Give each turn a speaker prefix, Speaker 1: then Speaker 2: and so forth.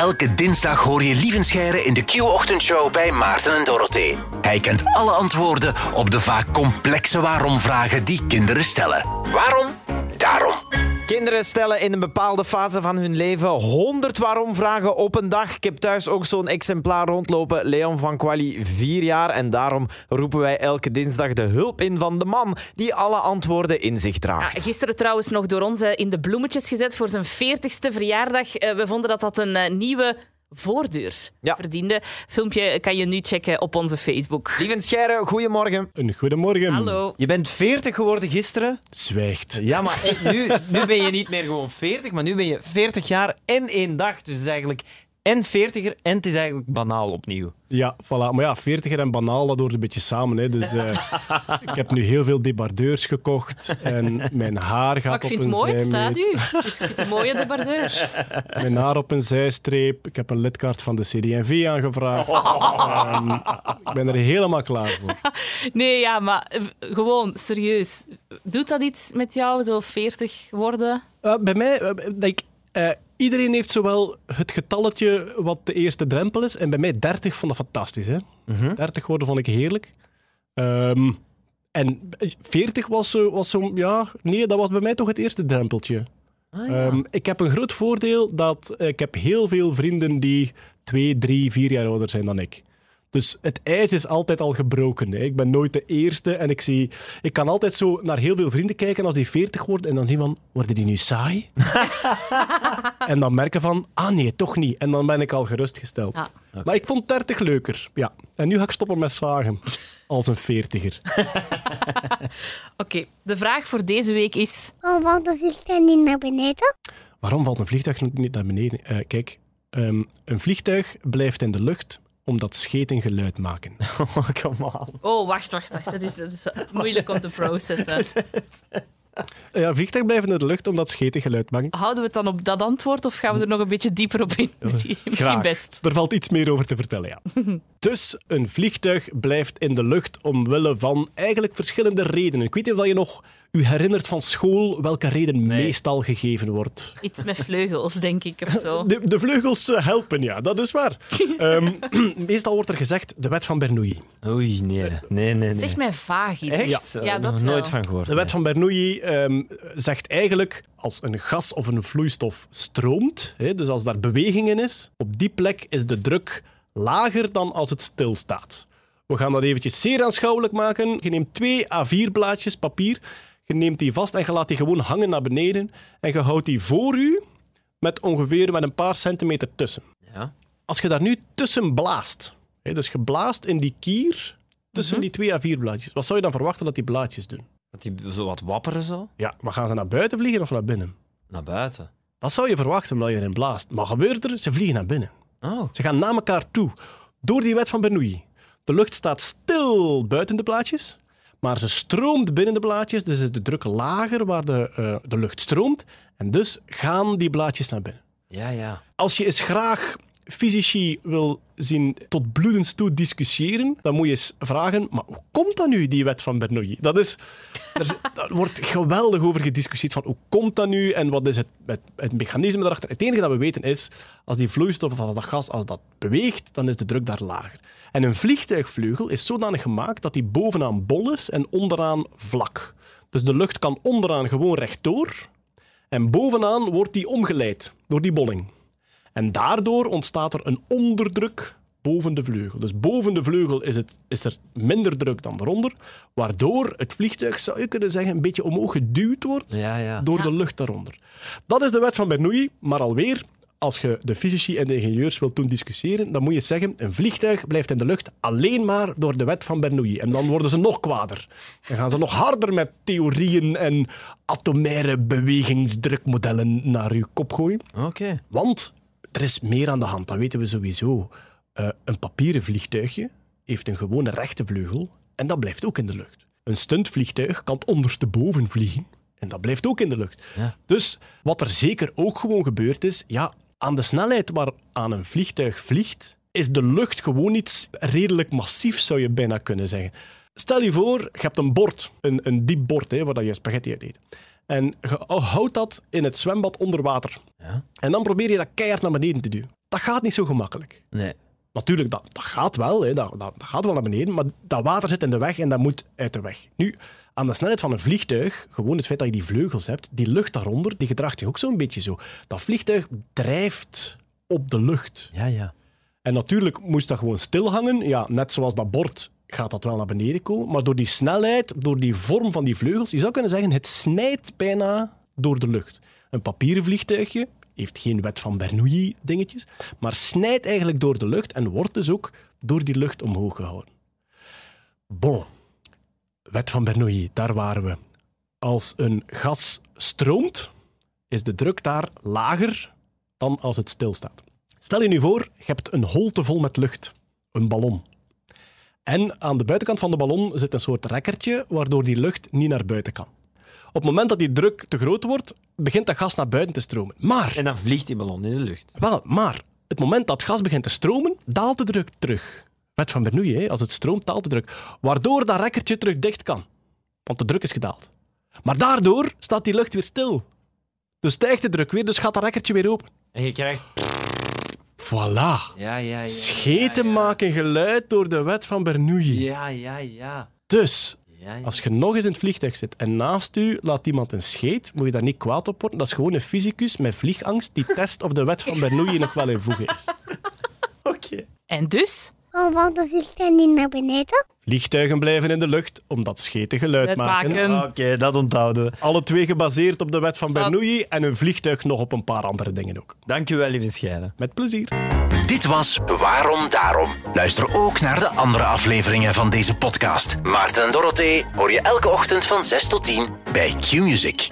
Speaker 1: Elke dinsdag hoor je Lievenscheire in de Q-ochtendshow bij Maarten en Dorothee. Hij kent alle antwoorden op de vaak complexe waarom-vragen die kinderen stellen. Waarom? Daarom.
Speaker 2: Kinderen stellen in een bepaalde fase van hun leven 100 waarom-vragen op een dag. Ik heb thuis ook zo'n exemplaar rondlopen. Leon van Quali, vier jaar. En daarom roepen wij elke dinsdag de hulp in van de man die alle antwoorden in zich draagt.
Speaker 3: Ja, gisteren trouwens nog door ons eh, in de bloemetjes gezet voor zijn 40ste verjaardag. Eh, We vonden dat dat een eh, nieuwe voordeur
Speaker 2: Ja.
Speaker 3: verdiende. Filmpje kan je nu checken op onze Facebook.
Speaker 2: Lieve Scheire, goedemorgen.
Speaker 4: Een goedemorgen.
Speaker 3: Hallo.
Speaker 2: Je bent 40 geworden gisteren.
Speaker 4: Zwijgt.
Speaker 2: Ja, maar echt, nu, nu ben je niet meer gewoon 40, maar nu ben je 40 jaar en één dag. Dus eigenlijk en 40er en het is eigenlijk banaal opnieuw.
Speaker 4: Ja, voilà. Maar ja, 40 en banaal, dat hoort een beetje samen. Hè. Dus eh, ik heb nu heel veel debardeurs gekocht. En mijn haar gaat
Speaker 3: Maar ik
Speaker 4: op
Speaker 3: vind
Speaker 4: een
Speaker 3: het mooi, het staat
Speaker 4: zijmeet.
Speaker 3: u. Dus ik vind het een mooie debardeur.
Speaker 4: Mijn haar op een zijstreep. Ik heb een lidkaart van de CD&V aangevraagd. Ehm, ik ben er helemaal klaar voor.
Speaker 3: Nee, ja, maar eh, gewoon, serieus. Doet dat iets met jou, zo 40 worden?
Speaker 4: Eh, bij mij, eh, iedereen heeft zowel het getalletje wat de eerste drempel is. En bij mij 30 vond dat fantastisch. Hè? 30 worden vond ik heerlijk. Ehm, en 40 was zo, was zo, ja, nee, dat was bij mij toch het eerste drempeltje. Ehm, ik heb een groot voordeel dat ik heb heel veel vrienden die twee, drie, vier jaar ouder zijn dan ik. Dus het ijs is altijd al gebroken. Hè. Ik ben nooit de eerste en ik, zie, ik kan altijd zo naar heel veel vrienden kijken als die 40 worden en dan zien van, worden die nu saai? en dan merken van, ah nee, toch niet. En dan ben ik al gerustgesteld.
Speaker 3: Ah.
Speaker 4: Maar ik vond 30 leuker. Ja. En nu ga ik stoppen met zagen. Als een 40er.
Speaker 3: Oké, de vraag voor deze week is...
Speaker 5: Oh, valt de vliegtuig niet naar beneden?
Speaker 4: Waarom valt een vliegtuig niet naar beneden? Eh, kijk, ehm, een vliegtuig blijft in de lucht omdat scheten geluid maken.
Speaker 2: Oh, come on.
Speaker 3: Oh, wacht, wacht, wacht. Dat is, dat is moeilijk om te processen.
Speaker 4: Ja, vliegtuig blijft in de lucht omdat scheten geluid maken.
Speaker 3: Houden we het dan op dat antwoord of gaan we er nog een beetje dieper op in? Misschien, best.
Speaker 4: Er valt iets meer over te vertellen, ja. dus een vliegtuig blijft in de lucht omwille van eigenlijk verschillende redenen. Ik weet niet of je nog u herinnert van school welke reden meestal gegeven wordt.
Speaker 3: Iets met vleugels, denk ik, of zo.
Speaker 4: De, de vleugels eh, helpen, ja, dat is waar. Ehm, meestal wordt er gezegd de wet van Bernoulli.
Speaker 2: Oei, nee. Nee, nee, nee.
Speaker 3: Zeg mij vaag iets.
Speaker 2: Echt?
Speaker 3: Ja, dat
Speaker 2: nog
Speaker 3: wel.
Speaker 2: nooit van gehoord.
Speaker 4: De wet van Bernoulli ehm, zegt eigenlijk als een gas of een vloeistof stroomt, hè, dus als daar beweging in is, op die plek is de druk lager dan als het stilstaat. We gaan dat eventjes zeer aanschouwelijk maken. Je neemt twee A4-blaadjes papier, je neemt die vast en je laat die gewoon hangen naar beneden en je houdt die voor u met ongeveer met een paar centimeter tussen.
Speaker 2: Ja.
Speaker 4: Als je daar nu tussen blaast, hè, dus je blaast in die kier tussen die twee A4-blaadjes, wat zou je dan verwachten dat die blaadjes doen?
Speaker 2: Dat die zo wat wapperen zo.
Speaker 4: Ja, maar gaan ze naar buiten vliegen of naar binnen?
Speaker 2: Naar buiten.
Speaker 4: Dat zou je verwachten omdat je erin blaast. Maar gebeurt er? Ze vliegen naar binnen.
Speaker 2: Oh.
Speaker 4: Ze gaan naar elkaar toe. Door die wet van Bernoulli. De lucht staat stil buiten de blaadjes, maar ze stroomt binnen de blaadjes. Dus is de druk lager waar de, eh, de lucht stroomt. En dus gaan die blaadjes naar binnen.
Speaker 2: Ja, ja.
Speaker 4: Als je eens graag fysici wil zien tot bloedens toe discussiëren, dan moet je eens vragen, maar hoe komt dat nu, die wet van Bernoulli? Dat is, er, daar wordt geweldig over gediscussieerd van hoe komt dat nu en wat is het, het, het mechanisme daarachter. Het enige dat we weten is, als die vloeistof of als dat gas als dat beweegt, dan is de druk daar lager. En een vliegtuigvleugel is zodanig gemaakt dat die bovenaan bol is en onderaan vlak. Dus de lucht kan onderaan gewoon rechtdoor en bovenaan wordt die omgeleid door die bolling. En daardoor ontstaat er een onderdruk boven de vleugel. Dus boven de vleugel is, het, is er minder druk dan eronder, waardoor het vliegtuig, zou je kunnen zeggen, een beetje omhoog geduwd wordt
Speaker 2: Ja, ja.
Speaker 4: door de lucht daaronder. Dat is de wet van Bernoulli, maar alweer, als je de fysici en de ingenieurs wilt doen discussiëren, dan moet je zeggen, een vliegtuig blijft in de lucht alleen maar door de wet van Bernoulli. En dan worden ze nog kwader. Dan gaan ze nog harder met theorieën en atomaire bewegingsdrukmodellen naar uw kop gooien.
Speaker 2: Oké.
Speaker 4: Want er is meer aan de hand, dat weten we sowieso. Eh, een papieren vliegtuigje heeft een gewone rechte vleugel en dat blijft ook in de lucht. Een stuntvliegtuig kan ondersteboven vliegen En dat blijft ook in de lucht.
Speaker 2: Ja.
Speaker 4: Dus wat er zeker ook gewoon gebeurd is, ja, aan de snelheid waaraan een vliegtuig vliegt, is de lucht gewoon iets redelijk massief, zou je bijna kunnen zeggen. Stel je voor, je hebt een bord, een, een diep bord, hè, waar je spaghetti uit eet. En je houdt dat in het zwembad onder water.
Speaker 2: Ja.
Speaker 4: En dan probeer je dat keihard naar beneden te duwen. Dat gaat niet zo gemakkelijk.
Speaker 2: Nee.
Speaker 4: Natuurlijk, dat, dat gaat wel, hè, dat, dat, dat gaat wel naar beneden, maar dat water zit in de weg en dat moet uit de weg. Nu, aan de snelheid van een vliegtuig, gewoon het feit dat je die vleugels hebt, die lucht daaronder, die gedraagt zich ook zo'n beetje zo. Dat vliegtuig drijft op de lucht.
Speaker 2: Ja, ja.
Speaker 4: En natuurlijk moest dat gewoon stilhangen. Ja, net zoals dat bord gaat dat wel naar beneden komen. Maar door die snelheid, door die vorm van die vleugels, je zou kunnen zeggen, het snijdt bijna door de lucht. Een papieren vliegtuigje heeft geen wet van Bernoulli dingetjes, maar snijdt eigenlijk door de lucht en wordt dus ook door die lucht omhoog gehouden. Bon, wet van Bernoulli, daar waren we. Als een gas stroomt, is de druk daar lager dan als het stilstaat. Stel je nu voor, je hebt een holte vol met lucht, een ballon. En aan de buitenkant van de ballon zit een soort rekkertje waardoor die lucht niet naar buiten kan. Op het moment dat die druk te groot wordt, begint dat gas naar buiten te stromen. Maar,
Speaker 2: En dan vliegt die ballon in de lucht.
Speaker 4: wel, maar het moment dat gas begint te stromen, daalt de druk terug. Wet van Bernoulli, hè? als het stroomt, daalt de druk. Waardoor dat rekkertje terug dicht kan. Want de druk is gedaald. Maar daardoor staat die lucht weer stil. Dus stijgt de druk weer, dus gaat dat rekkertje weer open.
Speaker 2: En je krijgt...
Speaker 4: Voilà.
Speaker 2: Ja, ja, ja.
Speaker 4: Scheten
Speaker 2: ja, ja.
Speaker 4: maken geluid door de wet van Bernoulli.
Speaker 2: Ja, ja, ja.
Speaker 4: Dus, als je nog eens in het vliegtuig zit en naast u laat iemand een scheet, moet je daar niet kwaad op worden. Dat is gewoon een fysicus met vliegangst die test of de wet van Bernoulli nog wel in voegen is.
Speaker 2: Oké.
Speaker 3: En dus?
Speaker 5: Waarom valt de vliegtuig niet naar beneden?
Speaker 4: Vliegtuigen blijven in de lucht omdat scheten geluid maken.
Speaker 3: maken.
Speaker 2: Oké, dat onthouden we.
Speaker 4: Alle twee gebaseerd op de wet van Bernoulli en een vliegtuig nog op een paar andere dingen ook.
Speaker 2: Dankjewel, lieve Scheire.
Speaker 4: Met plezier.
Speaker 1: Dit was Waarom Daarom. Luister ook naar de andere afleveringen van deze podcast. Maarten en Dorothee hoor je elke ochtend van 6 tot 10 bij Q-Music.